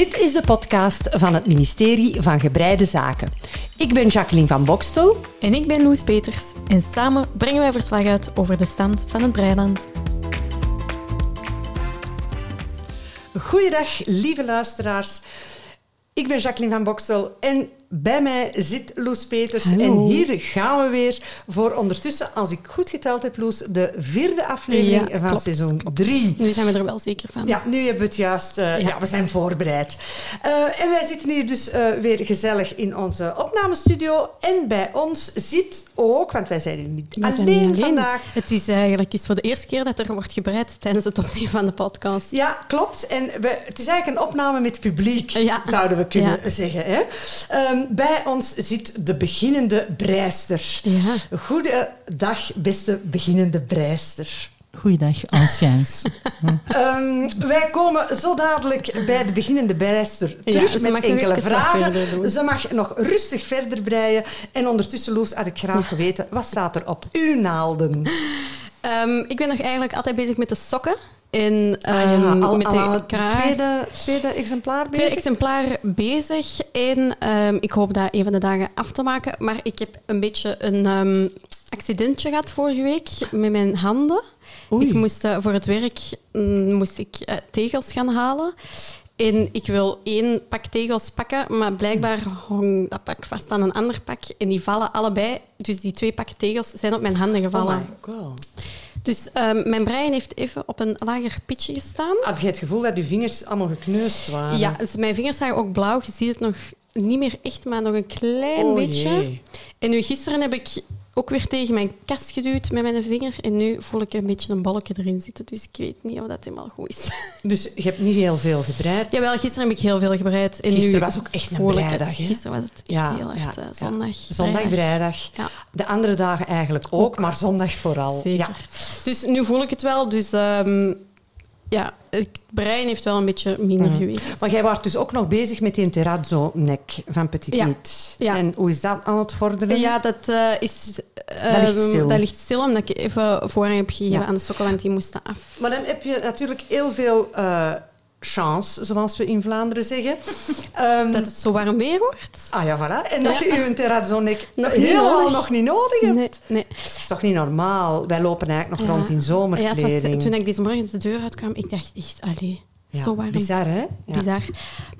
Dit is de podcast van het ministerie van Gebreide Zaken. Ik ben Jacqueline van Bokstel. En ik ben Loes Peters. En samen brengen wij verslag uit over de stand van het Breiland. Goeiedag, lieve luisteraars. Ik ben Jacqueline van Bokstel en bij mij zit Loes Peters. Hallo. En hier gaan we weer voor ondertussen, als ik goed geteld heb, Loes, de vierde aflevering Ja, van klopt, seizoen klopt. drie. Nu zijn we er wel zeker van. Ja, nu hebben we het juist. eh, ja. Ja. we zijn voorbereid. Eh, en wij zitten hier dus eh, weer gezellig in onze opnamestudio. En bij ons zit ook, want wij zijn hier niet We zijn alleen, niet alleen. vandaag. Het is eigenlijk eens voor de eerste keer dat er wordt gebreid tijdens het opnemen van de podcast. Ja, klopt. En we, het is eigenlijk een opname met publiek, Ja. zouden we kunnen zeggen. Hè? Ehm, bij ons zit de beginnende breister. Ja. Goedendag, beste beginnende breister. Goeiedag, anciens. Ehm, wij komen zo dadelijk bij de beginnende breister terug met enkele vragen. Ze mag nog rustig verder breien. En ondertussen, Loes, had ik graag geweten, wat staat er op uw naalden? Ehm, ik ben nog eigenlijk altijd bezig met de sokken. En Ah ja, ehm, al, met al de kraag. tweede, tweede exemplaar bezig? Tweede exemplaar bezig. En ehm, ik hoop dat een van de dagen af te maken. Maar ik heb een beetje een ehm, accidentje gehad vorige week met mijn handen. Oei. Ik moest eh, voor het werk mm, moest ik, eh, tegels gaan halen. En ik wil één pak tegels pakken, maar blijkbaar hong dat pak vast aan een ander pak. En die vallen allebei. Dus die twee pakken tegels zijn op mijn handen gevallen. Oh my god. Dus ehm, mijn brein heeft even op een lager pitje gestaan. Had je het gevoel dat je vingers allemaal gekneusd waren? Ja, dus mijn vingers zijn ook blauw. Je ziet het nog niet meer echt, maar nog een klein Oh, beetje. jee. En nu gisteren heb ik ook weer tegen mijn kast geduwd met mijn vinger. En nu voel ik een beetje een bolletje erin zitten. Dus ik weet niet of dat helemaal goed is. Dus je hebt niet heel veel gebreid? Jawel, gisteren heb ik heel veel gebreid. En Gisteren nu was ook echt een breidag? Gisteren was het echt Ja, heel ja, echt eh, ja. zondag. Zondag. Ja. De andere dagen eigenlijk ook, maar zondag vooral. Zeker. Dus nu voel ik het wel. Dus ehm, ja, het brein heeft wel een beetje minder Mhm. geweest. Maar jij was dus ook nog bezig met die terrazzo-nek van Petit Ja. Nit. Ja. En hoe is dat aan het vorderen? Ja, dat eh, is... Dat ligt ehm, stil. Dat ligt stil, omdat ik even voorrang heb gegeven Ja. aan de sokken, want die moesten af. Maar dan heb je natuurlijk heel veel eh, chance, zoals we in Vlaanderen zeggen. Ehm, Dat het zo warm weer wordt. Ah ja, voilà. En dat Ja. je je terrazzo-nek niet helemaal nog niet nodig hebt. Nee, nee. Dat is toch niet normaal? Wij lopen eigenlijk nog Ja. rond in Ja, zomerkleding. was, toen ik deze morgen de deur uitkwam, ik dacht echt, allee, Ja, zo warm. Bizar, hè? Ja. Bizar.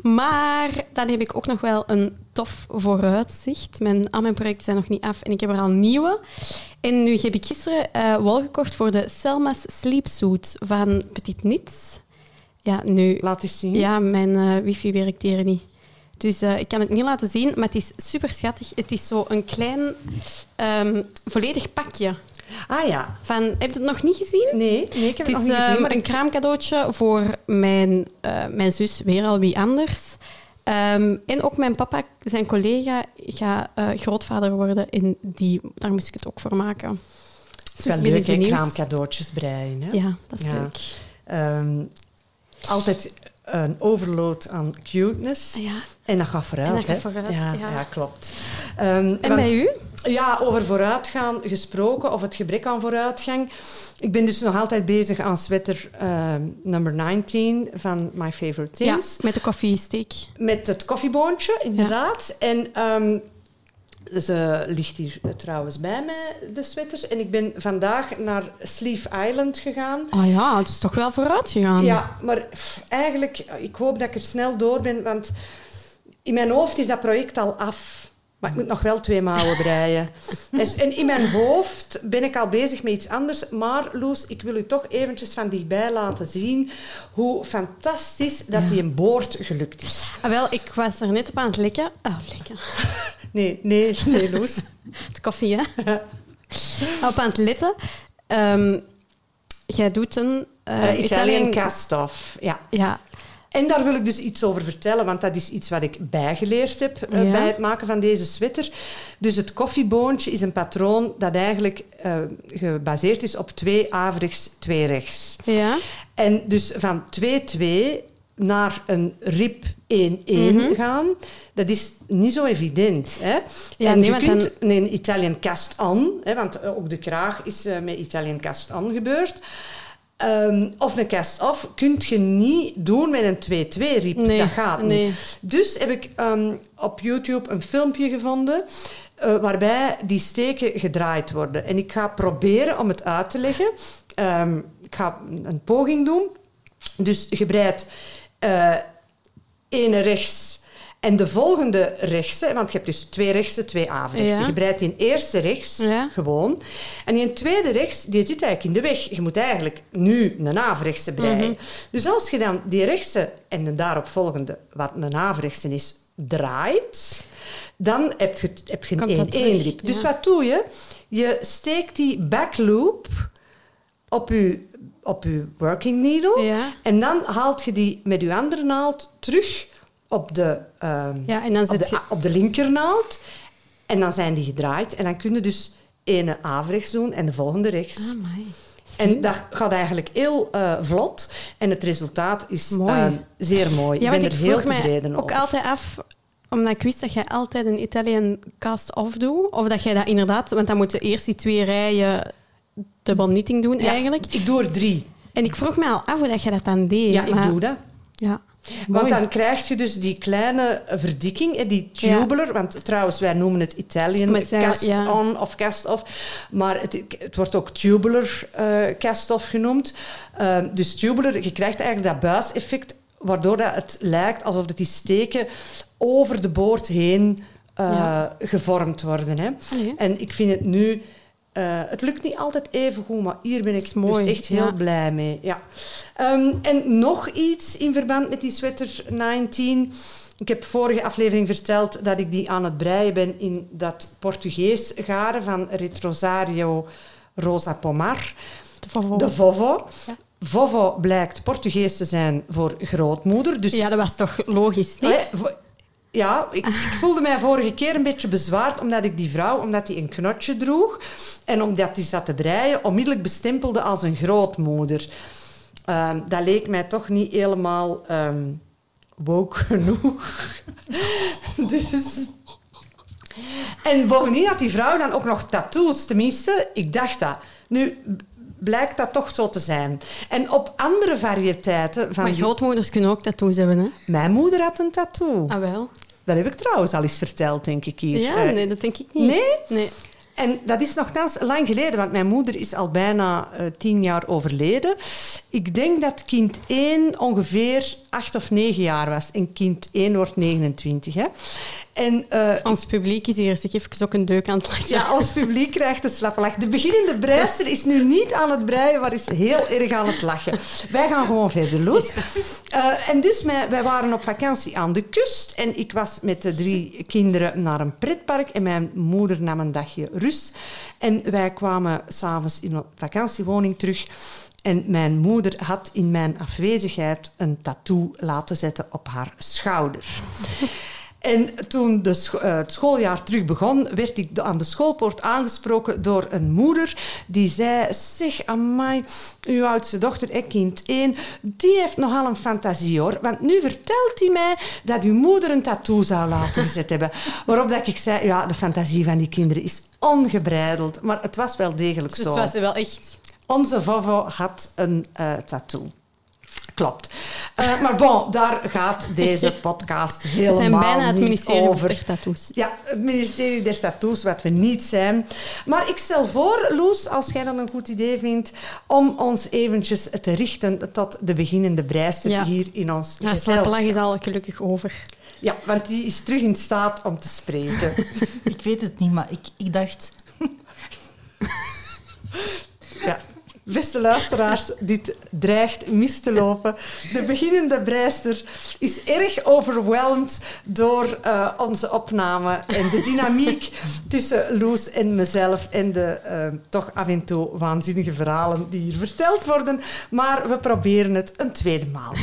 Maar dan heb ik ook nog wel een tof vooruitzicht. Mijn, al mijn projecten zijn nog niet af en ik heb er al nieuwe. En nu heb ik gisteren eh, wol gekocht voor de Selma's Sleepsuit van Petit Nits. Ja, nu... Laat eens zien. Ja, mijn eh, wifi werkt hier niet. Dus eh, ik kan het niet laten zien, maar het is super schattig. Het is zo een klein, ehm, volledig pakje. Ah ja. Van, heb je het nog niet gezien? Nee, nee ik heb Het het, is nog niet gezien. ehm, Maar een kraamcadeautje voor mijn, eh, mijn zus, weer al wie anders. Ehm, en ook mijn papa, zijn collega, gaat eh, grootvader worden. En die, daar moest ik het ook voor maken. het is dus wel leuk, hè, kraamcadeautjes breien. Hè? Ja, dat is Ja. leuk. Ehm, altijd een overload aan cuteness. Ja. En dat gaat vooruit. En dat gaat hè? vooruit, Ja, ja. ja, klopt. Ehm, En want- bij u? Ja, over vooruitgaan gesproken, of het gebrek aan vooruitgang. Ik ben dus nog altijd bezig aan sweater ehm, number 19 van My Favorite Things. met de koffiesteek. Met het koffieboontje, inderdaad. En ehm, ze ligt hier eh, trouwens bij mij, de sweater. En ik ben vandaag naar Sleeve Island gegaan. Oh ja, het is toch wel vooruit gegaan. Ja, maar eigenlijk, ik hoop dat ik er snel door ben, want in mijn hoofd is dat project al af. Maar ik moet nog wel twee mouwen breien. Dus, en in mijn hoofd ben ik al bezig met iets anders. Maar Loes, ik wil u toch eventjes van dichtbij laten zien hoe fantastisch dat die een boord gelukt is. Ah, wel, ik was er net op aan het likken. Oh, likken. Nee, nee, nee, Loes. Het koffie, hè? op aan het litten. Ehm, jij doet een... eh, Eh, Italian cast-off, ja. Ja, En daar wil ik dus iets over vertellen, want dat is iets wat ik bijgeleerd heb eh, Ja. bij het maken van deze sweater. Dus het koffieboontje is een patroon dat eigenlijk gebaseerd is op twee averechts, twee rechts. ja. En dus van 2-2 naar een rib 1-1 Mhm. gaan, dat is niet zo evident. Hè? Ja, en nee, je kunt een Italian cast on, hè, want eh, ook de kraag is eh, met Italian cast on gebeurd. ehm, of een cast-off kun je niet doen met een 2-2-riep. Nee, dat gaat nee. niet. Dus heb ik ehm, op YouTube een filmpje gevonden eh, waarbij die steken gedraaid worden. En ik ga proberen om het uit te leggen. Ehm, ik ga een poging doen. Dus je breidt eh ene rechts en de volgende rechtse, want je hebt dus twee rechtse, twee averechtse. Ja. Je breidt die eerste rechts Ja. gewoon. En die tweede rechts, die zit eigenlijk in de weg. Je moet eigenlijk nu een averechtse breien. Mhm. Dus als je dan die rechtse en de daaropvolgende, wat een averechtse is, draait, dan heb je, heb je een 1 terug, rip. Dus ja. wat doe je? Je steekt die backloop op je, op je working needle. Ja. En dan haalt je die met je andere naald terug op de, ehm, Ja, en dan op de, je... op de linkernaald. En dan zijn die gedraaid. En dan kun je dus ene averechts doen en de volgende rechts. Amai. En dat gaat eigenlijk heel eh, vlot. En het resultaat is Mooi. eh, zeer mooi. Ja, ik ben want er ik heel tevreden ook over. altijd af, omdat ik wist dat jij altijd een Italian cast-off doet, of dat jij dat inderdaad... Want dan moeten eerst die twee rijen dubbel knitting doen, eigenlijk. Ik doe er drie. En ik vroeg me al af hoe dat jij dat dan deed. Ja, ik doe dat. Ja. Want Mooi. dan krijg je dus die kleine verdikking, hè, die tubular. Want trouwens, wij noemen het Italian is eigenlijk- cast-on of cast-off. Maar het, het wordt ook tubular eh, cast-off genoemd. Ehm, dus tubular, je krijgt eigenlijk dat buiseffect, waardoor dat het lijkt alsof dat die steken over de boord heen eh, Ja. gevormd worden. Hè. En ik vind het nu... eh, het lukt niet altijd even goed, maar hier ben ik mooi, dus echt heel ja. blij mee. Ja. Ehm, en nog iets in verband met die sweater 19. Ik heb vorige aflevering verteld dat ik die aan het breien ben in dat Portugees garen van Retrosario Rosa Pomar. De Vovo. De Vovo. Ja. Vovo blijkt Portugees te zijn voor grootmoeder. Dus Ja, dat was toch logisch, niet? Ja, ik, voelde mij vorige keer een beetje bezwaard omdat ik die vrouw, omdat die een knotje droeg en omdat die zat te breien, onmiddellijk bestempelde als een grootmoeder. Ehm, dat leek mij toch niet helemaal ehm woke genoeg. dus... En bovendien had die vrouw dan ook nog tattoos. Tenminste, ik dacht dat. Nu blijkt dat toch zo te zijn. En op andere variëteiten van... Maar grootmoeders kunnen ook tattoos hebben, hè? Mijn moeder had een tattoo. Ah, wel? Dat heb ik trouwens al eens verteld, denk ik hier. Ja, Eh, nee, dat denk ik niet. nee? Nee. En dat is nogthans lang geleden, want mijn moeder is al bijna eh, tien jaar overleden. Ik denk dat kind 1 ongeveer acht of negen jaar was. En kind 1 wordt 29. Hè. En eh, Ons publiek is hier zich even ook een deuk aan het lachen. ja, ons publiek krijgt een slappe lach. De beginnende breister is nu niet aan het breien, maar is heel erg aan het lachen. Wij gaan gewoon verder, Loes. Eh, en dus, wij, wij waren op vakantie aan de kust. En ik was met de drie kinderen naar een pretpark. En mijn moeder nam een dagje rust. En wij kwamen s'avonds in een vakantiewoning terug. En mijn moeder had in mijn afwezigheid een tattoo laten zetten op haar schouder. En toen de scho- eh, het schooljaar terug begon, werd ik aan de schoolpoort aangesproken door een moeder die zei: Zeg, amai, uw oudste dochter, hè, kind 1, die heeft nogal een fantasie hoor. Want nu vertelt hij mij dat uw moeder een tattoo zou laten gezet hebben. Waarop dat ik zei: Ja, de fantasie van die kinderen is ongebreideld. Maar het was wel degelijk Dus zo. het was wel echt... Onze Vovo had een eh, tattoo. Klopt. Eh, maar bon, daar gaat deze podcast We helemaal zijn bijna het niet ministerie over. der tattoos. Ja, het ministerie der tattoos, wat we niet zijn. Maar ik stel voor, Loes, als jij dat een goed idee vindt, om ons eventjes te richten tot de beginnende breister Ja. hier in ons Ja, gezelschap. is al gelukkig over. Ja, want die is terug in staat om te spreken. Ik weet het niet, maar ik, ik dacht... Ja. Beste luisteraars, dit dreigt mis te lopen. De beginnende breister is erg overweldigd door eh, onze opname en de dynamiek tussen Loes en mezelf en de eh, toch af en toe waanzinnige verhalen die hier verteld worden. Maar we proberen het een tweede maal.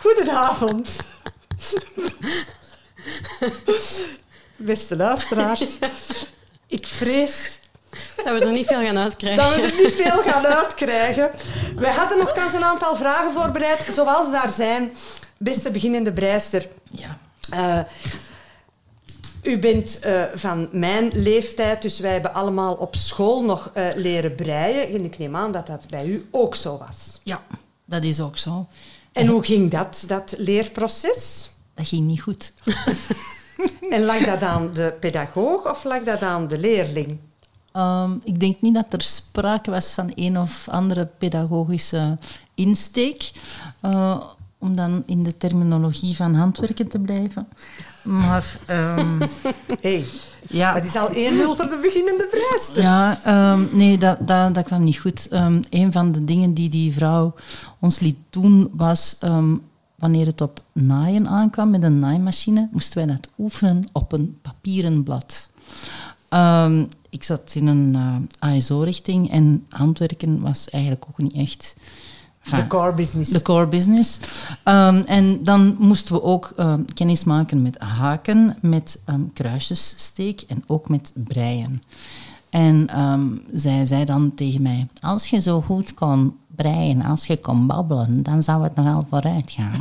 Goedenavond. Beste luisteraars, ik vrees Dat we er niet veel gaan uitkrijgen. dat we er niet veel gaan uitkrijgen. Wij hadden nogthans een aantal vragen voorbereid, zoals daar zijn. Beste beginnende breister, Ja. eh, U bent eh, van mijn leeftijd, dus wij hebben allemaal op school nog eh, leren breien. En ik neem aan dat dat bij u ook zo was. Ja, dat is ook zo. En hoe ging dat, dat leerproces? Dat ging niet goed. En lag dat aan de pedagoog of lag dat aan de leerling? Ehm, ik denk niet dat er sprake was van een of andere pedagogische insteek. eh, om dan in de terminologie van handwerken te blijven. Maar ehm, hey, ja, dat is al 1-0 voor de beginnende vrijster. Ja, ehm, nee, dat, dat, dat kwam niet goed. Een van de dingen die die vrouw ons liet doen was, wanneer het op naaien aankwam met een naaimachine, moesten wij dat oefenen op een papieren blad. Ehm, ik zat in een eh, ASO-richting en handwerken was eigenlijk ook niet echt... enfin, De core business. de core business. Ehm, en dan moesten we ook ehm, kennis maken met haken, met ehm, kruisjessteek en ook met breien. En ehm, zij zei dan tegen mij, als je zo goed kon breien, als je kon babbelen, dan zou het nogal vooruit gaan.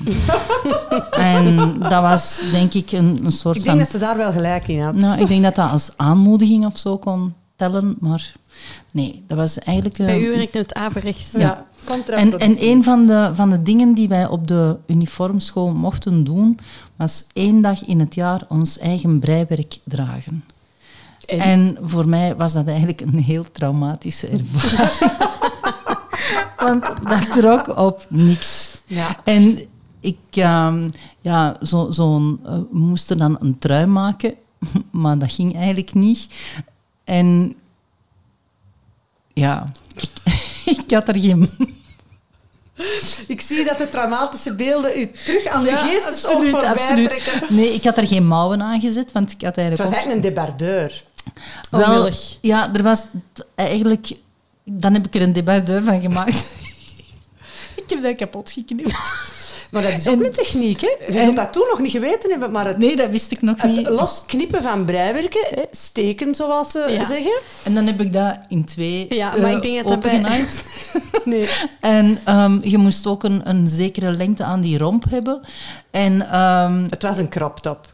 en dat was denk ik een, een soort ik van... denk dat ze daar wel gelijk in had. Nou, ik denk dat dat als aanmoediging of zo kon tellen, maar nee, dat was eigenlijk... Bij eh, u werkt het averechts. ja, en, contraproductief. en een van de, van de dingen die wij op de uniformschool mochten doen, was één dag in het jaar ons eigen breiwerk dragen. En? En voor mij was dat eigenlijk een heel traumatische ervaring. Want dat trok op niks. Ja. En ik, ehm, ja, zo, zo'n, eh, we moesten dan een trui maken, maar dat ging eigenlijk niet. En ja, ik, ik had er geen Ik zie dat de traumatische beelden u terug aan de Ja, geestesoog absoluut, absoluut. Nee, ik had er geen mouwen aan gezet, want ik had Het eigenlijk was ook... eigenlijk een debardeur. Wel, Onwillig. ja, er was eigenlijk... Dan heb ik er een debardeur van gemaakt. ik heb dat kapot geknipt. Maar dat is ook En- een techniek, hè? Je en- dat toen nog niet geweten hebben, maar het, Nee, dat wist ik nog het niet. losknippen van breiwerken, hè, steken zoals ze Ja. zeggen. En dan heb ik dat in twee Ja, maar eh, ik denk dat dat bij- opengenaaid. Nee. En ehm, je moest ook een, een zekere lengte aan die romp hebben. En ehm, Het was een crop top.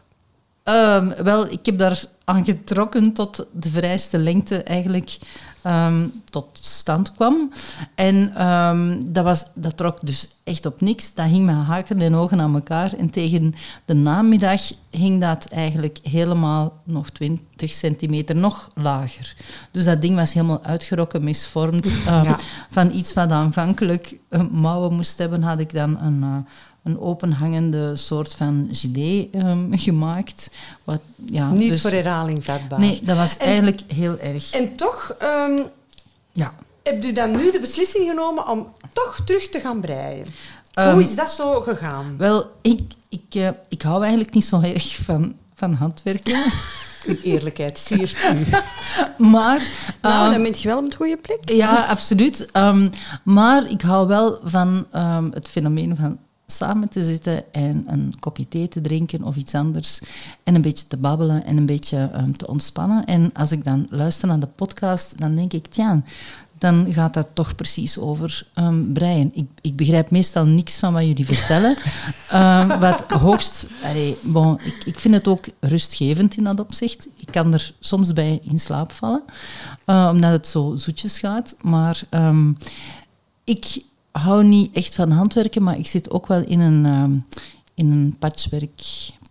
Ehm, wel, ik heb daar aan getrokken tot de vereiste lengte eigenlijk ehm, tot stand kwam. En ehm, dat, was, dat trok dus echt op niks. Dat hing met haken en ogen aan elkaar. En tegen de namiddag hing dat eigenlijk helemaal nog 20 centimeter nog lager. Dus dat ding was helemaal uitgerokken, misvormd. Ja. Van iets wat aanvankelijk mouwen moest hebben, had ik dan een... eh, een openhangende soort van gilet ehm, gemaakt. Wat, ja, Niet dus- voor herhaling vatbaar. Nee, dat was En- eigenlijk heel erg. En toch ehm ja. hebt u dan nu de beslissing genomen om toch terug te gaan breien. Ehm, Hoe is dat zo gegaan? Wel, ik, ik, eh, ik hou eigenlijk niet zo erg van, van handwerken. Uw eerlijkheid siert u. maar... Nou, ehm, dan ben je wel op de goede plek. Ja, absoluut. Ehm, maar ik hou wel van ehm, het fenomeen van samen te zitten en een kopje thee te drinken of iets anders. En een beetje te babbelen en een beetje ehm, te ontspannen. En als ik dan luister naar de podcast, dan denk ik, tja, dan gaat dat toch precies over ehm breien. Ik, ik begrijp meestal niks van wat jullie vertellen. Ehm, wat hoogst... Allee, bon, ik, ik vind het ook rustgevend in dat opzicht. Ik kan er soms bij in slaap vallen, eh, omdat het zo zoetjes gaat. Maar ik hou niet echt van handwerken, maar ik zit ook wel in een, ehm, in een patchwork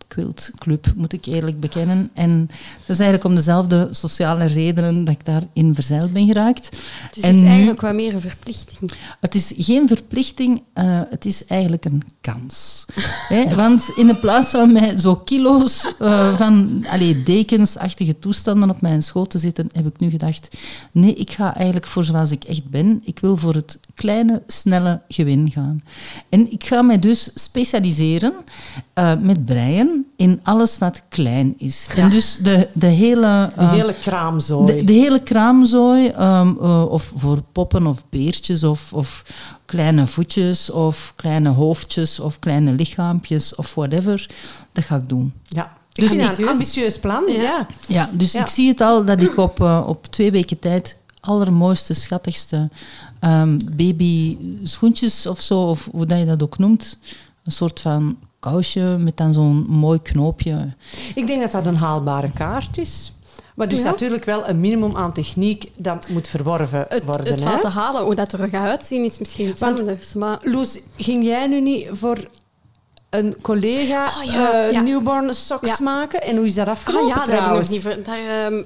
quiltclub, moet ik eerlijk bekennen. En dat is eigenlijk om dezelfde sociale redenen dat ik daarin verzeild ben geraakt. Dus en het is eigenlijk wat meer een verplichting. het is geen verplichting, eh, het is eigenlijk een kans. Hè, want in de plaats van mij zo kilo's eh, van allee, dekensachtige toestanden op mijn schoot te zitten, heb ik nu gedacht, nee, ik ga eigenlijk voor zoals ik echt ben. Ik wil voor het kleine, snelle gewin gaan. En ik ga mij dus specialiseren eh, met breien in alles wat klein is. En dus de, de hele... De eh, hele kraamzooi. de, de hele kraamzooi, ehm, eh, of voor poppen of beertjes, of, of kleine voetjes, of kleine hoofdjes, of kleine lichaampjes, of whatever, dat ga ik doen. ja. Dus Ik vind dat een ambitieus. plan, ja. Ja. Ja, dus Ja. ik zie het al dat ik op, eh, op twee weken tijd allermooiste, schattigste ehm baby schoentjes of zo, of hoe dat je dat ook noemt, een soort van kousje met dan zo'n mooi knoopje. Ik denk dat dat een haalbare kaart is. Maar er is Ja. natuurlijk wel een minimum aan techniek dat moet verworven Het, worden. het hè? valt te halen. Hoe dat er gaat uitzien is misschien iets Want- anders. Maar Loes, ging jij nu niet voor een collega Oh, ja, eh, ja. newborn socks Ja. maken? En hoe is dat afgelopen Ah, ja, dat heb ik trouwens? nog niet ver- daar, ehm,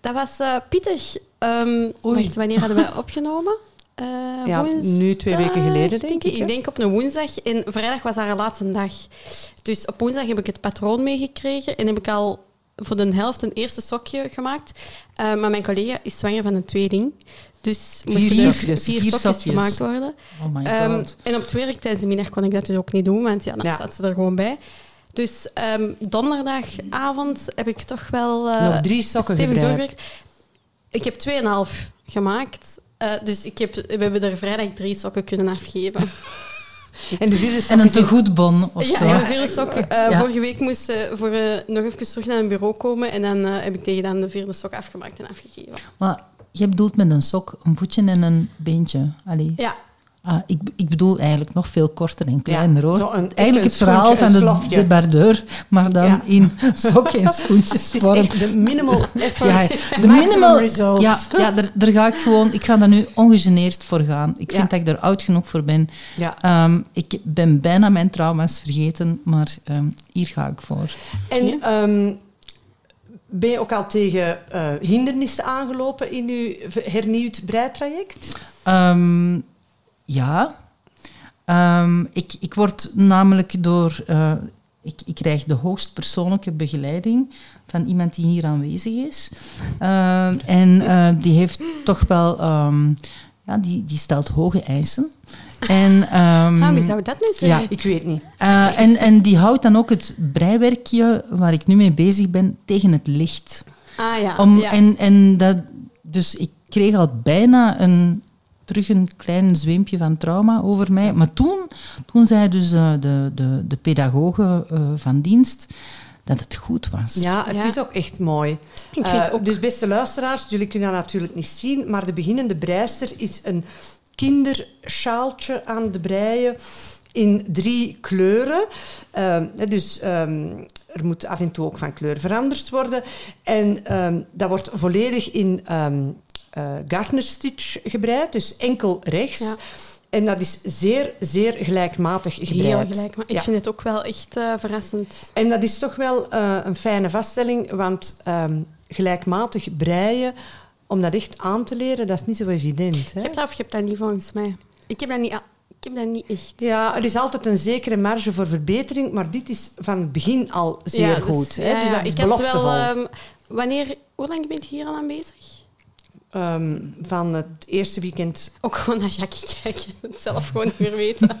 dat was eh pittig. Ehm wacht, wanneer hadden wij opgenomen? Eh, Ja, woensdag, nu twee weken geleden, denk ik, hè? Ik denk op een woensdag. En vrijdag was haar laatste dag. Dus op woensdag heb ik het patroon meegekregen. En heb ik al voor de helft een eerste sokje gemaakt. Eh, maar mijn collega is zwanger van een tweeling. Dus moesten er sokjes. vier, Vier sokjes sokjes. gemaakt worden. Oh my Ehm, god. en op het werk tijdens de middag kon ik dat dus ook niet doen, want ja, dan Ja. staat ze er gewoon bij. Dus ehm, donderdagavond heb ik toch wel eh, Nog drie sokken doorgewerkt. Ik heb 2,5 gemaakt. Eh, dus ik heb, we hebben er vrijdag drie sokken kunnen afgeven. En de vierde En een is in- te goed bon of ja, zo. en de vierde sok. eh, Ja. Vorige week moest ze voor, eh, nog even terug naar een bureau komen. En dan eh, heb ik tegen dan de vierde sok afgemaakt en afgegeven. Maar je bedoelt met een sok een voetje en een beentje. Allee. Ja, Ah, ik, ik bedoel eigenlijk nog veel korter en kleiner hoor. een- eigenlijk een het verhaal van de, de bardeur, maar dan Ja. in sok en Het schoentjesvorm. is echt de minimal effort, Ja, de minimal, result. ja, ja daar, daar ga ik gewoon, ik ga daar nu ongegeneerd voor gaan. Ik vind dat ik er oud genoeg voor ben. Ehm, ik ben bijna mijn trauma's vergeten, maar ehm, hier ga ik voor. En ehm, ben je ook al tegen eh, hindernissen aangelopen in je hernieuwd breitraject? Ja. Ehm, ik, ik word namelijk door... eh, ik, ik krijg de hoogst persoonlijke begeleiding van iemand die hier aanwezig is. Ehm, en eh, die heeft toch wel... ehm, ja, die, die stelt hoge eisen. En, ah, wie zou dat nu zijn? ja. Ik weet niet. eh, en, en die houdt dan ook het breiwerkje waar ik nu mee bezig ben tegen het licht. Ah ja, Om, ja. en, en dat, dus ik kreeg al bijna een, terug een klein zweempje van trauma over mij. Maar toen, toen zei dus eh, de, de, de pedagoge eh, van dienst dat het goed was. Ja, het Ja. is ook echt mooi. Ik Eh, vind ook- Dus beste luisteraars, jullie kunnen dat natuurlijk niet zien, maar de beginnende breister is een kinderschaaltje aan de breien in drie kleuren. Ehm, hè, dus ehm, er moet af en toe ook van kleur veranderd worden. En ehm, dat wordt volledig in ehm eh, Gardner Stitch gebreid, dus enkel rechts. Ja. En dat is zeer, zeer gelijkmatig gebreid. Ik Ja. vind het ook wel echt eh, verrassend. En dat is toch wel eh, een fijne vaststelling, want ehm, gelijkmatig breien, om dat echt aan te leren, dat is niet zo evident. Hè? Je hebt dat of je hebt dat niet volgens mij. Ik heb dat niet, ik heb dat niet echt. Ja, er is altijd een zekere marge voor verbetering, maar dit is van het begin al zeer Ja, dus- goed. Hè? ja, dus dat is ik had beloftevol. wel, ehm, wanneer, hoe lang ben je hier al aan bezig? Ehm, van het eerste weekend. Ook gewoon naar Jackie kijken en het zelf gewoon niet meer weten.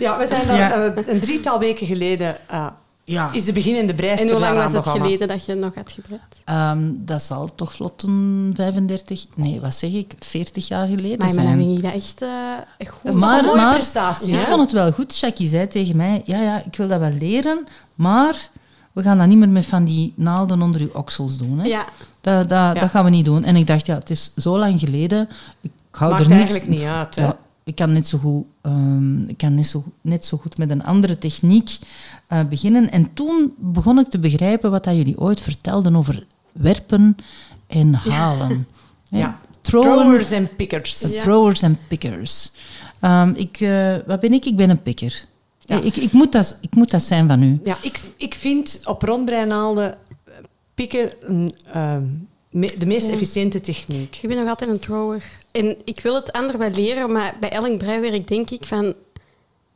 Ja, we zijn dan Ja. eh, een drietal weken geleden. eh, Ja. is de beginnende breister en hoe lang was het begonnen. geleden dat je nog had gebreid? Ehm, dat zal toch vlot een 35, nee, wat zeg ik, 40 jaar geleden Maar, maar dan zijn. vind ik dat echt eh, goed. Dat is Maar- een mooie maar- prestatie. Ik vond het wel goed. Jackie zei tegen mij, ja, ja, ik wil dat wel leren, maar we gaan dat niet meer met van die naalden onder uw oksels doen. Hè? Ja, Dat, dat, dat gaan we niet doen. En ik dacht, ja, het is zo lang geleden. Ik hou Maakt er niks... eigenlijk niet uit. Hè? Ja, ik kan net zo goed, ehm, ik kan net zo, net zo goed met een andere techniek eh, beginnen. En toen begon ik te begrijpen wat dat jullie ooit vertelden over werpen en halen. Ja. Throwers en pickers. Ja. Throwers en pickers. Ehm, ik, eh, wat ben ik? Ik ben een pikker. Ja. Ik, ik, moet dat, ik moet dat zijn van u. Ja, ik, ik vind op rondbreinaalden eh, pikken een, ehm, de meest Ja. efficiënte techniek. ik ben nog altijd een thrower. En ik wil het ander wel leren, maar bij elk breiwerk denk ik van...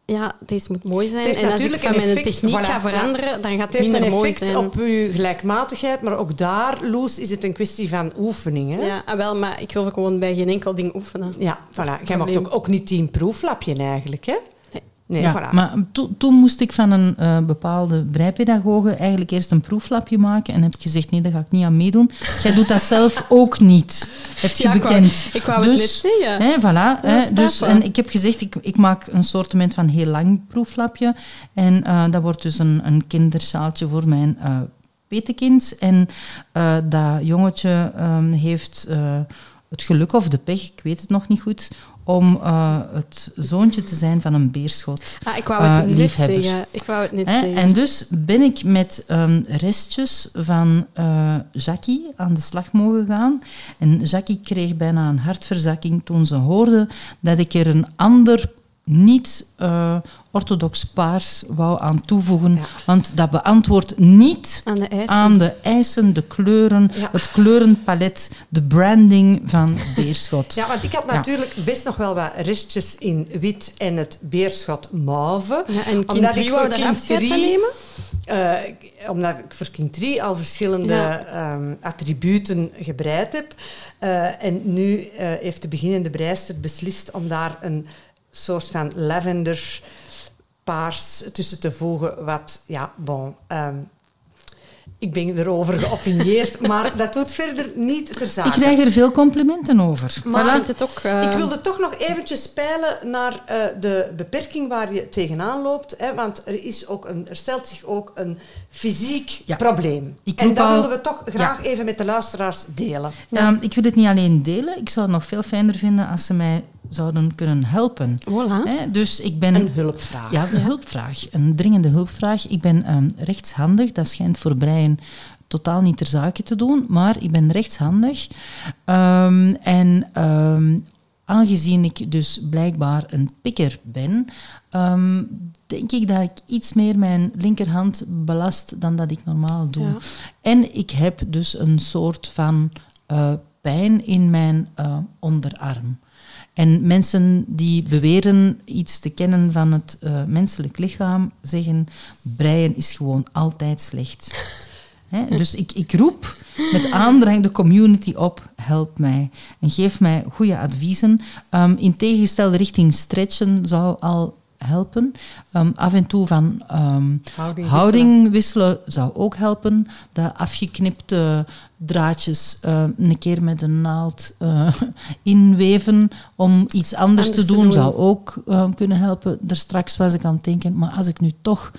Ja, deze moet mooi zijn. En als ik natuurlijk van mijn effect, techniek voilà, ga veranderen, dan gaat Het het heeft een effect op uw gelijkmatigheid, maar ook daar, Loes, is het een kwestie van oefening. Hè? Ja, ah, wel, maar ik wil gewoon bij geen enkel ding oefenen. Ja, voilà. Jij maakt probleem. ook, ook niet tien proeflapje eigenlijk, hè? Nee. Ja, voilà. Maar to- toen moest ik van een eh, bepaalde breipedagoge eigenlijk eerst een proeflapje maken. En heb ik gezegd, nee, daar ga ik niet aan meedoen. Jij doet dat zelf ook niet. Heb je Ja, bekend. Ik wou Dus, het net zeggen. Hè, voilà. Hè, dus, en ik heb gezegd, ik, ik maak een soortement van heel lang proeflapje. En eh, dat wordt dus een, een kindersaaltje voor mijn eh petekind. En dat jongetje ehm, heeft het geluk of de pech, ik weet het nog niet goed, om eh, het zoontje te zijn van een beerschot. Ah, ik wou eh, het net liefhebbers. zeggen. Ik wou het Hè? zeggen. En dus ben ik met ehm, restjes van eh Jackie aan de slag mogen gaan. En Jackie kreeg bijna een hartverzakking toen ze hoorde dat ik er een ander niet eh, orthodox paars wou aan toevoegen. Ja. Want dat beantwoordt niet Aan de ijs. aan de eisen, de kleuren, Ja. het kleurenpalet, de branding van Beerschot. Ja, want ik had Ja. natuurlijk best nog wel wat restjes in wit en het beerschot mauve. Ja, en kind Omdat 3 ik wou voor daar afscheid van nemen? Eh, omdat ik voor kind 3 al verschillende Ja. ehm, attributen gebreid heb. Eh, en nu eh, heeft de beginnende breister beslist om daar een soort van lavender paars tussen te voegen. Wat, ja, bon... ehm, ik ben erover geopinieerd, maar dat doet verder niet ter zake. Ik krijg er veel complimenten over. Maar- Voilà. het ook... eh, Ik wilde toch nog eventjes spelen naar eh, de beperking waar je tegenaan loopt. Hè, want er, is ook een, er stelt zich ook een fysiek Ja. probleem. Ik en dat al- willen we toch graag even met de luisteraars delen. Ehm, ik wil het niet alleen delen, ik zou het nog veel fijner vinden als ze mij zouden kunnen helpen. Voilà. Hè, dus ik ben... Een hulpvraag. Ja, een hulpvraag. Een dringende hulpvraag. Ik ben ehm, rechtshandig. Dat schijnt voor Brian totaal niet ter zake te doen, maar ik ben rechtshandig. Ehm, en ehm, aangezien ik dus blijkbaar een pikker ben, denk ik dat ik iets meer mijn linkerhand belast dan dat ik normaal doe. Ja. En ik heb dus een soort van eh, pijn in mijn eh, onderarm. En mensen die beweren iets te kennen van het eh, menselijk lichaam, zeggen breien is gewoon altijd slecht. Hè, dus ik, ik roep met aandrang de community op, help mij en geef mij goede adviezen. Ehm, in tegengestelde richting stretchen zou al helpen. Ehm, af en toe van ehm, Houding houding wisselen zou ook helpen. De afgeknipte draadjes eh, een keer met een naald eh, inweven om iets anders, Anders te te doen, zou ook eh, kunnen helpen. Er straks was ik aan het denken, maar als ik nu toch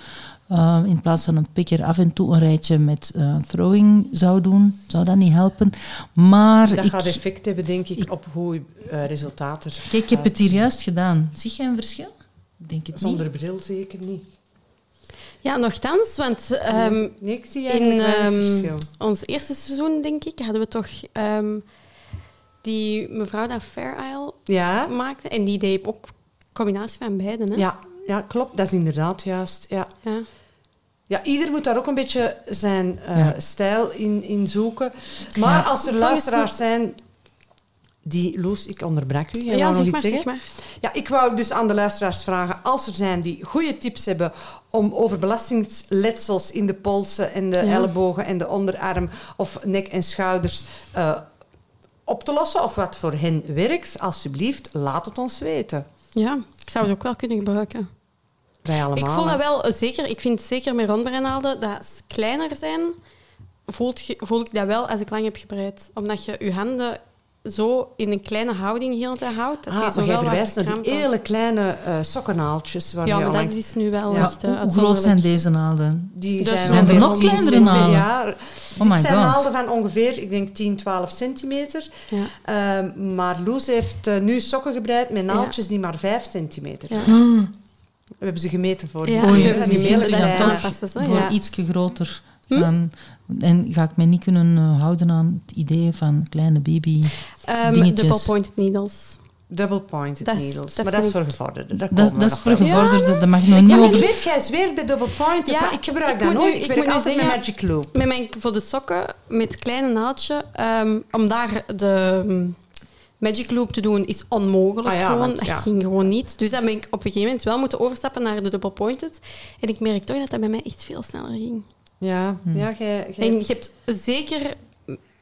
in plaats van een pikker af en toe een rijtje met eh, throwing zou doen, zou dat niet helpen. Maar Dat ik, gaat effect hebben, denk ik, op hoe je eh, resultaten... kijk, ik heb het hier juist gedaan. Zie je een verschil? Denk het niet. Zonder bril zeker niet. Ja, nogthans, want ehm, Nee, ik zie in ehm, verschil. ons eerste seizoen, denk ik, hadden we toch ehm, die mevrouw dat Fair Isle Ja, maakte. En die deed ook combinatie van beiden. Hè? ja, ja, klopt. Dat is inderdaad juist. Ja. Ja. Ja, ieder moet daar ook een beetje zijn eh, Ja. stijl in, in zoeken. Maar Ja. als er luisteraars zijn die... Loes, ik onderbrak u. Jij Ja, nog iets maar, zeggen? maar. Ja, ik wou dus aan de luisteraars vragen, als er zijn die goede tips hebben om over belastingsletsels in de polsen en de Ja. ellebogen en de onderarm of nek en schouders eh, op te lossen, of wat voor hen werkt, alsjeblieft, laat het ons weten. Ja, ik zou het ook wel kunnen gebruiken. Wij allemaal. Ik voel dat wel zeker. Ik vind zeker met rondbreinaalden dat ze kleiner zijn, voel ik dat wel als ik lang heb gebreid. Omdat je je handen zo in een kleine houding heel tijd houdt. Dat Ah, zo maar jij verwijst naar die hele kleine eh sokkenaaltjes. Waar Ja, maar dat is nu wel Ja, echt... eh, Hoe, groot zijn deze naalden? Die Dus zijn, zijn er nog 10 kleinere naalden? Ja, Oh dit my zijn God. naalden van ongeveer, ik denk 10, 12 centimeter. Ja. Ehm, maar Loes heeft eh, nu sokken gebreid met naaltjes die maar 5 centimeter Ja. We hebben ze gemeten voor Ja, die- we hebben die ze gemeten, is voor iets groter. Hm? En ga ik mij niet kunnen eh, houden aan het idee van kleine baby. Ehm, Dingetjes. double pointed needles. Double pointed Dat needles. dat maar dat is voor gevorderden. Dat, dat is voor gevorderden, dat mag nog niet Ja, maar over. ik weet, jij zweert bij double pointed, Ja, maar ik gebruik ik dat nooit. nu- ik ik werk altijd met zeggen- Magic Loop. Met mijn, voor de sokken, met het kleine naaldje, ehm, om daar de mm, Magic Loop te doen, is onmogelijk. Ah ja, gewoon. want, dat ja. ging gewoon niet. Dus dan ben ik op een gegeven moment wel moeten overstappen naar de double pointed. En ik merk toch dat dat bij mij echt veel sneller ging. Ja, ja jij... jij- En je hebt zeker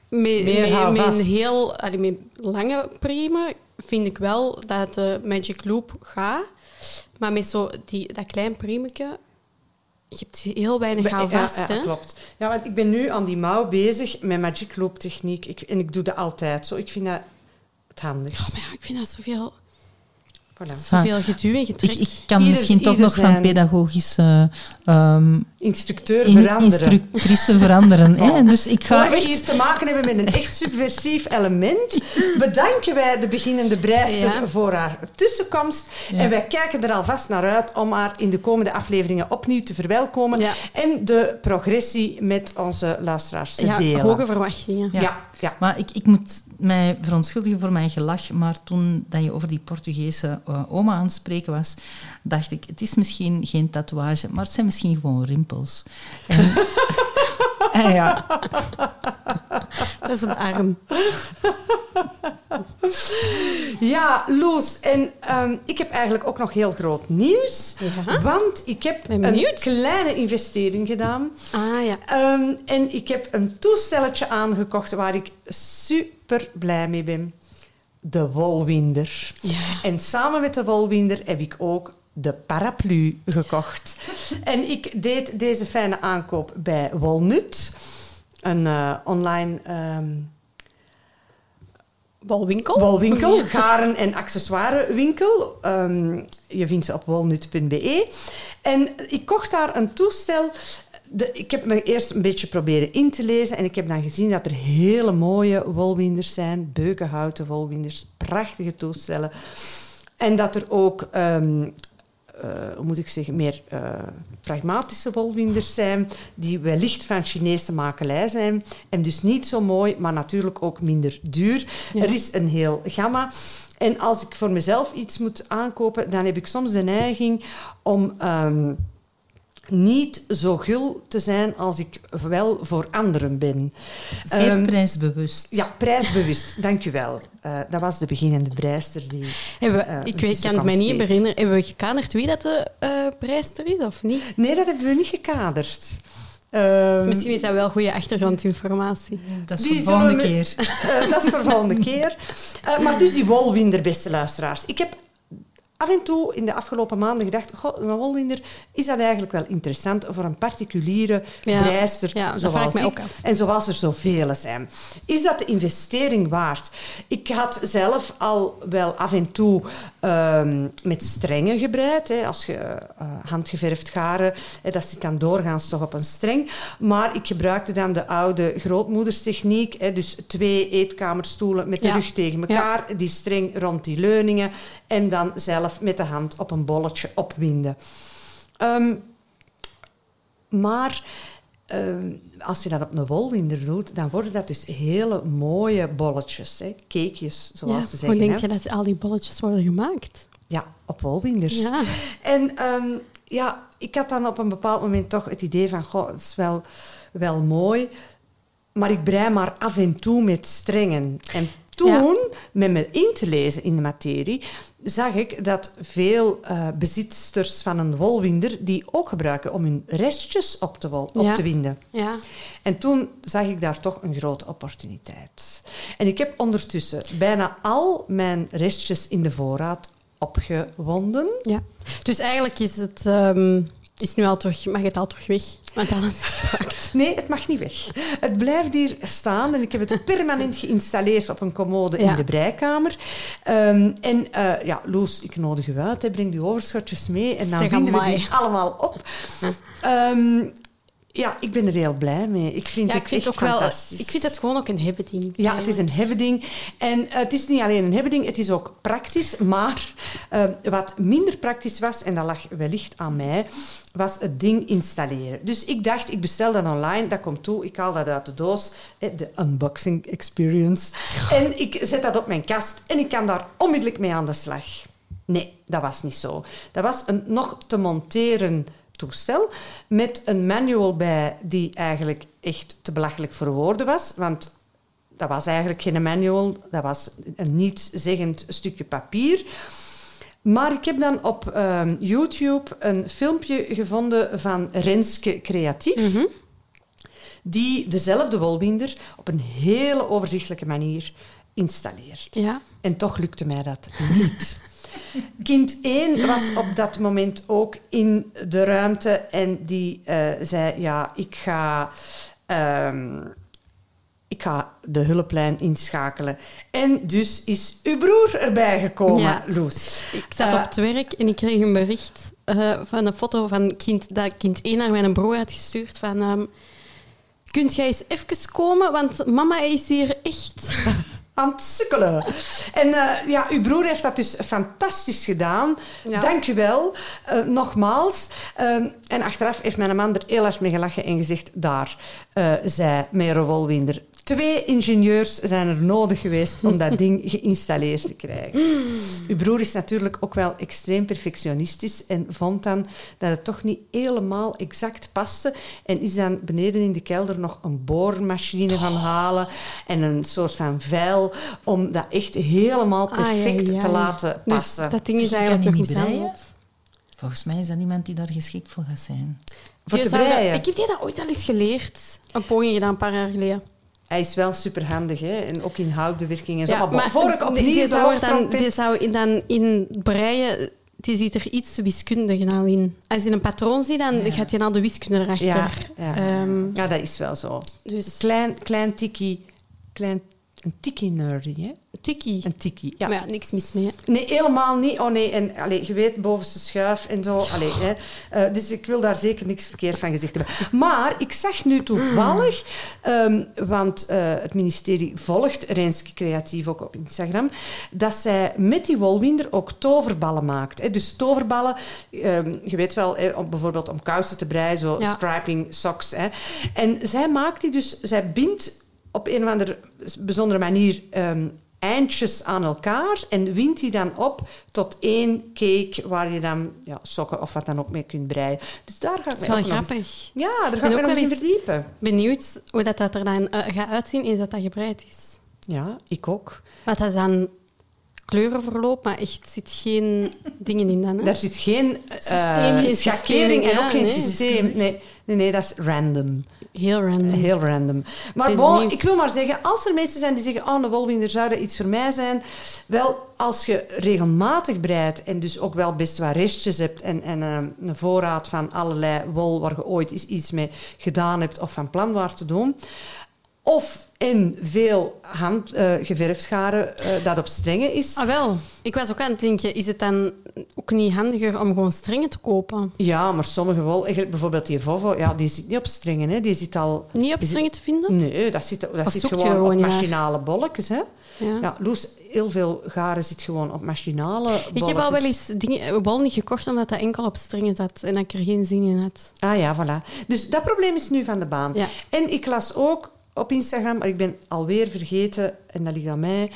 met, een heel allee, met lange priemen, vind ik wel dat de Magic Loop gaat. Maar met zo die, dat klein priemetje, je hebt heel weinig houvast. ja, ja, hè? klopt. Ja, want ik ben nu aan die mouw bezig met Magic Loop techniek. Ik, en ik doe dat altijd zo. Ik vind dat het handigst. Maar ja, ik vind dat zoveel, Voilà. Ah, zoveel geduw en getrek. Ik, ik kan Ieder- misschien toch nog van pedagogische ehm, instructeur in- veranderen. instructrice veranderen. hè. Dus ik ga Voor we echt... hier te maken hebben met een echt subversief element, bedanken wij de beginnende breister Ja. voor haar tussenkomst. Ja. En wij kijken er alvast naar uit om haar in de komende afleveringen opnieuw te verwelkomen Ja. en de progressie met onze luisteraars te Ja, delen. hoge verwachtingen. ja. Ja. Maar ik, ik moet mij verontschuldigen voor mijn gelach, maar toen dat je over die Portugese eh, oma aan het spreken was, dacht ik, het is misschien geen tatoeage, maar het zijn misschien gewoon rimpels. En, en ja, Dat is de arm. Ja, Loes, en ehm, ik heb eigenlijk ook nog heel groot nieuws. Ja? Want ik heb Ben een kleine investering gedaan. Ah ja. Ehm, en ik heb een toestelletje aangekocht waar ik super blij mee ben. De Wolwinder. Ja. En samen met de Wolwinder heb ik ook de paraplu gekocht. en ik deed deze fijne aankoop bij Wolnut. Een eh, online Balwinkel? wolwinkel, garen- en accessoirewinkel. Ehm, je vindt ze op wolnut.be. En ik kocht daar een toestel. De, ik heb me eerst een beetje proberen in te lezen en ik heb dan gezien dat er hele mooie wolwinders zijn, beukenhouten wolwinders, prachtige toestellen. En dat er ook, ehm, eh, hoe moet ik zeggen, meer eh, pragmatische wolwinders zijn, die wellicht van Chinese makelij zijn. En dus niet zo mooi, maar natuurlijk ook minder duur. Ja. Er is een heel gamma. En als ik voor mezelf iets moet aankopen, dan heb ik soms de neiging om ehm, niet zo gul te zijn als ik wel voor anderen ben. zeer Ehm, prijsbewust. Ja, prijsbewust. Dank u wel. Eh, dat was de beginnende breister die... Hebben we, Eh, ik weet, kan het mij niet herinneren. Hebben we gekaderd wie dat de eh prijster is of niet? Nee, dat hebben we niet gekaderd. Ehm, Misschien is dat wel goede achtergrondinformatie. Dat is voor de volgende keer. Dat is voor de volgende keer. Eh, maar dus die wolwinder, beste luisteraars. Ik heb af en toe in de afgelopen maanden gedacht... Goh, een wolwinder, is dat eigenlijk wel interessant voor een particuliere Ja. Ja, zoals ik. En zoals er zoveel zijn. Is dat de investering waard? Ik had zelf al wel af en toe ehm, met strengen gebreid. Hè. Als je eh, handgeverfd garen, hè, dat zit dan doorgaans toch op een streng. Maar ik gebruikte dan de oude grootmoederstechniek. Hè, dus twee eetkamerstoelen met de Ja. rug tegen elkaar. Die streng rond die leuningen. En dan zelf met de hand op een bolletje opwinden. Ehm, maar ehm, als je dat op een wolwinder doet, dan worden dat dus hele mooie bolletjes, hè? cakejes, zoals Ja, ze hoe zeggen. denk hè. je dat al die bolletjes worden gemaakt? Ja, op wolwinders. Ja. En ehm, ja, ik had dan op een bepaald moment toch het idee van, goh, het is wel, wel mooi, maar ik brei maar af en toe met strengen. En toen, met me in te lezen in de materie, zag ik dat veel eh bezitters van een wolwinder die ook gebruiken om hun restjes op te, wol- op Ja. te winden. Ja. En toen zag ik daar toch een grote opportuniteit. En ik heb ondertussen bijna al mijn restjes in de voorraad opgewonden. ja. Dus eigenlijk is het ehm, is nu al terug, mag het al terug weg, want alles is. Nee, het mag niet weg. Het blijft hier staan en ik heb het permanent geïnstalleerd op een commode Ja. in de breikamer. Ehm, en eh, ja, Loes, ik nodig u uit. Hè. Breng die overschotjes mee en dan Zeg, vinden we die allemaal op. Ehm, ja, ik ben er heel blij mee. Ik vind Ja, ik vind het ook wel. fantastisch. Ik vind het gewoon ook een hebben ding. Ja, het is een hebbeding. En eh, het is niet alleen een hebbeding, het is ook praktisch. Maar eh, wat minder praktisch was, en dat lag wellicht aan mij, was het ding installeren. Dus ik dacht, ik bestel dat online, dat komt toe, ik haal dat uit de doos, de unboxing experience. En ik zet dat op mijn kast en ik kan daar onmiddellijk mee aan de slag. Nee, dat was niet zo. Dat was een nog te monteren toestel met een manual bij die eigenlijk echt te belachelijk voor woorden was. Want dat was eigenlijk geen manual, dat was een nietszeggend stukje papier. Maar ik heb dan op ehm, YouTube een filmpje gevonden van Renske Creatief, Mhm. die dezelfde wolwinder op een hele overzichtelijke manier installeert. Ja. En toch lukte mij dat niet. Kind 1 was op dat moment ook in de ruimte en die eh, zei: Ja, ik ga. ehm, ik ga de hulplijn inschakelen. En dus is uw broer erbij gekomen, Ja. Loes. Ik zat Eh, op het werk en ik kreeg een bericht eh, van een foto van kind, dat kind 1 naar mijn broer had gestuurd van... ehm, Kunt jij eens even komen, want mama is hier echt... aan het sukkelen. En eh, ja, uw broer heeft dat dus fantastisch gedaan. Ja. Dank u wel, eh, nogmaals. Ehm, en achteraf heeft mijn man er heel hard mee gelachen en gezegd... Daar, eh zei Mero Wolwinder. Twee ingenieurs zijn er nodig geweest om dat ding geïnstalleerd te krijgen. Uw broer is natuurlijk ook wel extreem perfectionistisch en vond dan dat het toch niet helemaal exact paste. En is dan beneden in de kelder nog een boormachine gaan halen en een soort van veil om dat echt helemaal Ah, ja, perfect ja. te laten Dus passen. dat ding is je eigenlijk nog niet breien? Volgens mij is dat iemand die daar geschikt voor gaat zijn. Voor Je te zou dat- breien. Ik heb die dat ooit al eens geleerd. Een poging gedaan, een paar jaar geleden. Hij is wel superhandig, hè? En ook in houtbewerking en zo. Ja, maar, voor ik opnieuw die zou, dan, die zou in, dan in breien... Die ziet er iets wiskundig al in. Als je een patroon ziet, dan Ja. gaat je al de wiskunde erachter. Ja, ja. Ehm, ja, dat is wel zo. dus Klein, klein tikkie, klein, een tikkie nerdy, hè? tikkie. Een tikkie, ja. Maar ja, niks mis mee. Nee, helemaal niet. Oh nee, en allee, je weet, bovenste schuif en zo. Allee, hè. Eh, dus ik wil daar zeker niks verkeerd van gezegd hebben. Maar ik zag nu toevallig, ehm, want eh, het ministerie volgt Renske Creatief ook op Instagram, dat zij met die wolwinder ook toverballen maakt. Hè. Dus toverballen, ehm, je weet wel, hè, om, bijvoorbeeld om kousen te breien, zo Ja. striping socks. Hè. En zij maakt die dus, zij bindt op een of andere bijzondere manier ehm, eindjes aan elkaar en wint die dan op tot één cake waar je dan ja, sokken of wat dan ook mee kunt breien. Dus daar ga ik Dat is wel eens- grappig. Ja, daar ga ik me ook nog eens in wel eens- verdiepen. Benieuwd hoe dat, dat er dan eh, gaat uitzien eens dat dat gebreid is. Ja, ik ook. Want dat is dan kleurenverloop, maar echt zit geen dingen in dan. Hè? Daar zit geen Systeem, geen schakering en ja, ook geen nee. systeem. Nee, nee, nee, dat is random. Heel random. Heel random. Maar bon, ik wil maar zeggen, als er mensen zijn die zeggen, oh, een wolwinder zou dat iets voor mij zijn. Wel, als je regelmatig breidt en dus ook wel best wat restjes hebt en, en eh, een voorraad van allerlei wol waar je ooit eens iets mee gedaan hebt of van plan waar te doen. Of in veel hand, geverfd garen eh, dat op strengen is. Ah, wel. Ik was ook aan het denken, is het dan ook niet handiger om gewoon strengen te kopen? Ja, maar sommige eigenlijk bijvoorbeeld die Vovo, ja, die zit niet op strengen. Hè. Die zit al... Niet op strengen te vinden? Nee, dat zit, dat zit gewoon, gewoon op machinale bolletjes. Hè. Ja. Ja, Loes, heel veel garen zit gewoon op machinale bolletjes. Ik heb al wel eens dingen, wol niet gekocht omdat dat enkel op strengen zat en dat ik er geen zin in had. Ah ja, voilà. Dus dat probleem is nu van de baan. Ja. En ik las ook op Instagram, maar ik ben alweer vergeten, en dat ligt aan mij,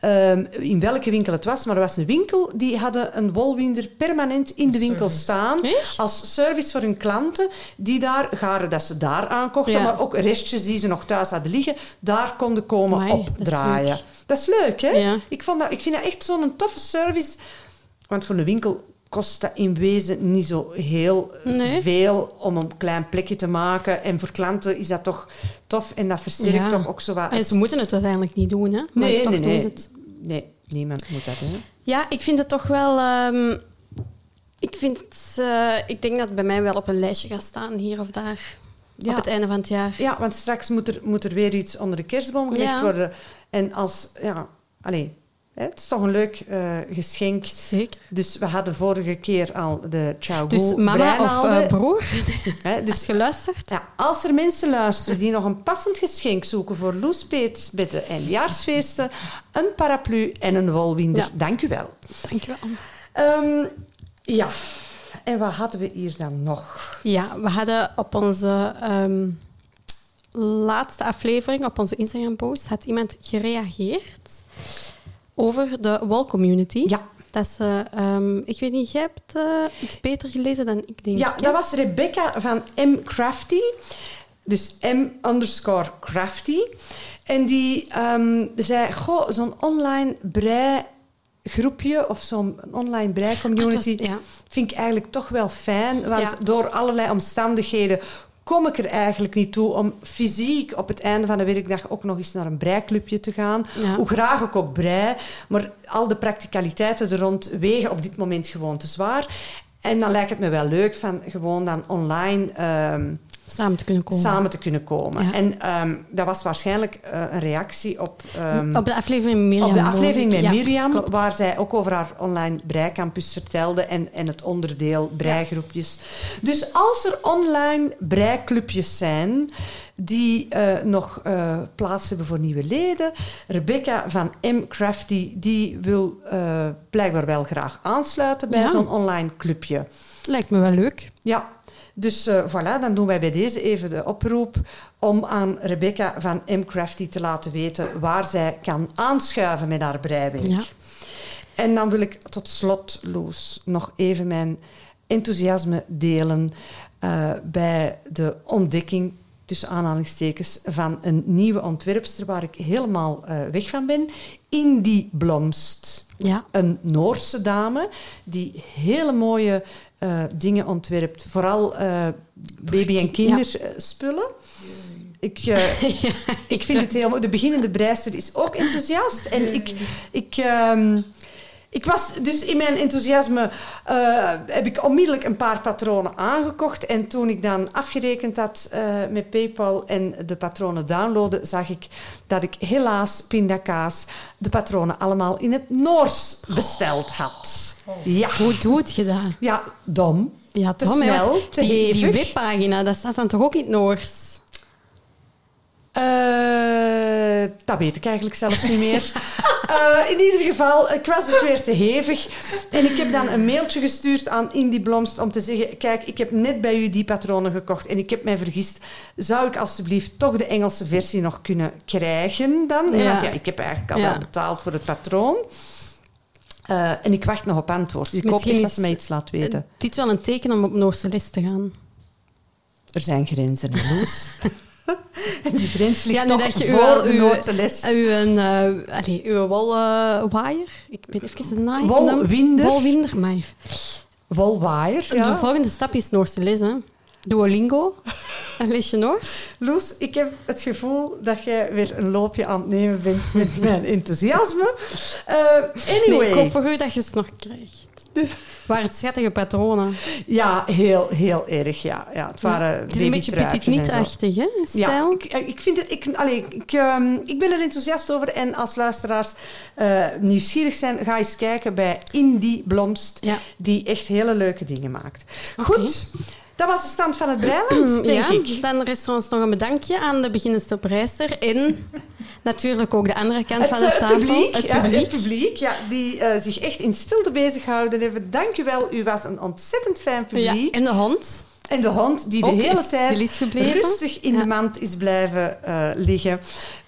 ehm, in welke winkel het was. Maar er was een winkel, die hadden een wolwinder permanent in de winkel Service. staan. Echt? Als service voor hun klanten, die daar, garen dat ze daar aankochten, Ja. maar ook restjes die ze nog thuis hadden liggen, daar konden komen Amai, dat is opdraaien. leuk. Dat is leuk, hè? Ja. Ik, vond dat, ik vind dat echt zo'n toffe service. Want voor een winkel kost dat in wezen niet zo heel Nee. veel om een klein plekje te maken. En voor klanten is dat toch tof en dat versterkt Ja. toch ook zo wat... En ze moeten het uiteindelijk niet doen, hè? Maar Nee, nee, doen nee. ze het. Nee, niemand moet dat, hè. Ja, ik vind het toch wel... ehm, ik, vind het, eh, ik denk dat het bij mij wel op een lijstje gaat staan, hier of daar. Ja. Op het einde van het jaar. Ja, want straks moet er, moet er weer iets onder de kerstboom gelegd Ja. worden. En als... Ja, allee, hè, het is toch een leuk eh, geschenk. Zeker. Dus we hadden vorige keer al de Ciao Dus mama of eh, broer, Hè, dus als je luistert. Ja, als er mensen luisteren die nog een passend geschenk zoeken voor Loes Peters bij de eindjaarsfeesten, een paraplu en een wolwinder, Ja. dank u wel. Dankjewel. Ehm, ja, en wat hadden we hier dan nog? Ja, we hadden op onze ehm, laatste aflevering, op onze Instagram-post, had iemand gereageerd over de wall community. Ja, Dat ze, ehm, ik weet niet, jij hebt eh, iets beter gelezen dan ik denk. ja ik, dat was Rebecca van M. Crafty. Dus M underscore Crafty. En die ehm, zei, goh, zo'n online breigroepje of zo'n online breicommunity... Ah, het was- ja. vind ik eigenlijk toch wel fijn. Want Ja. door allerlei omstandigheden kom ik er eigenlijk niet toe om fysiek op het einde van de werkdag ook nog eens naar een breiklubje te gaan. Ja. Hoe graag ik ook brei, maar al de practicaliteiten er rond wegen op dit moment gewoon te zwaar. En dan lijkt het me wel leuk van gewoon dan online ehm, Samen te kunnen komen. samen te kunnen komen. Ja. En ehm, dat was waarschijnlijk eh, een reactie op... ehm, Op de aflevering met Mirjam. op de aflevering met Ja, Mirjam, klopt. waar zij ook over haar online breicampus vertelde en, en het onderdeel breigroepjes. Dus als er online breiklubjes zijn die eh, nog eh, plaats hebben voor nieuwe leden, Rebecca van M. Crafty, die wil blijkbaar wel graag aansluiten bij zo'n online clubje. Lijkt me wel leuk. Ja, dus eh, voilà, dan doen wij bij deze even de oproep om aan Rebecca van M. Crafty te laten weten waar zij kan aanschuiven met haar breiwerk. Ja. En dan wil ik tot slot, Loes, nog even mijn enthousiasme delen eh, bij de ontdekking, tussen aanhalingstekens, van een nieuwe ontwerpster waar ik helemaal eh, weg van ben. Indie Blomst Ja. een Noorse dame die hele mooie eh, dingen ontwerpt. Vooral eh, baby- en kinderspullen. Ik, eh, ik vind het heel mooi. De beginnende breister is ook enthousiast. En ik, ik, ehm, ik was dus in mijn enthousiasme eh, heb ik onmiddellijk een paar patronen aangekocht. En toen ik dan afgerekend had eh, met PayPal en de patronen downloaden, zag ik dat ik helaas pindakaas de patronen allemaal in het Noors besteld had. Ja, Goed, goed gedaan. ja, dom. Ja, Te snel, te die, die webpagina, dat staat dan toch ook in het Noors? Eh, dat weet ik eigenlijk zelfs niet meer. Eh, in ieder geval, ik was dus weer te hevig. En ik heb dan een mailtje gestuurd aan Indie Blomst om te zeggen... Kijk, ik heb net bij u die patronen gekocht en ik heb mij vergist. Zou ik alstublieft toch de Engelse versie nog kunnen krijgen dan? En Ja. Want ja, ik heb eigenlijk al Ja. wel betaald voor het patroon. Eh, en ik wacht nog op antwoord. Dus ik hoop Misschien echt dat ze mij iets laat weten. Eh, Dit is wel een teken om op Noorse les te gaan. Er zijn grenzen, Loes. en die grens ligt nu toch dat je voor uw- de uw- Noordse les. Uw, uh, allee, uw wolwaaier. ik ben even de naam. Wolwinder. Wolwinder, maar... Wolwaaier, De ja. volgende stap is Noorse les, hè. Duolingo. Een lesje Noors. Loes, ik heb het gevoel dat jij weer een loopje aan het nemen bent met mijn enthousiasme. Eh, anyway. Nee, ik hoop voor u dat je ze nog krijgt. Waar het schattige patronen. Ja, heel, heel erg. Ja. Ja, het waren Het is een beetje petit en niet-achtig, hè? Ja, Stijl. ik, eh, ik vind het... Ik, allee, ik, ehm, ik ben er enthousiast over. En als luisteraars eh, nieuwsgierig zijn, ga eens kijken bij Indie Blomst, Ja. die echt hele leuke dingen maakt. Goed, dat was de stand van het Breiland, denk ja, ik. dan rest ons nog een bedankje aan de beginnendste prijster. En natuurlijk ook de andere kant Het, van de eh, tafel. publiek, Het ja, publiek. het publiek ja, die eh, zich echt in stilte bezighouden hebben. Dank u wel, u was een ontzettend fijn Ja, publiek. en de hond. En de hond die de Ook hele tijd rustig in Ja. de mand is blijven eh, liggen.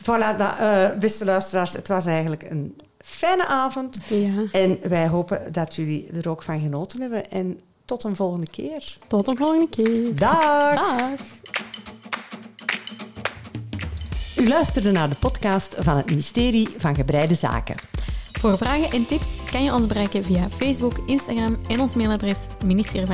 Voilà, dat, beste luisteraars, het was eigenlijk een fijne avond. Ja. En wij hopen dat jullie er ook van genoten hebben. En tot een volgende keer. Tot de volgende keer. Dag! Dag. U luisterde naar de podcast van het ministerie van Gebreide Zaken. Voor vragen en tips kan je ons bereiken via Facebook, Instagram en ons mailadres ministerie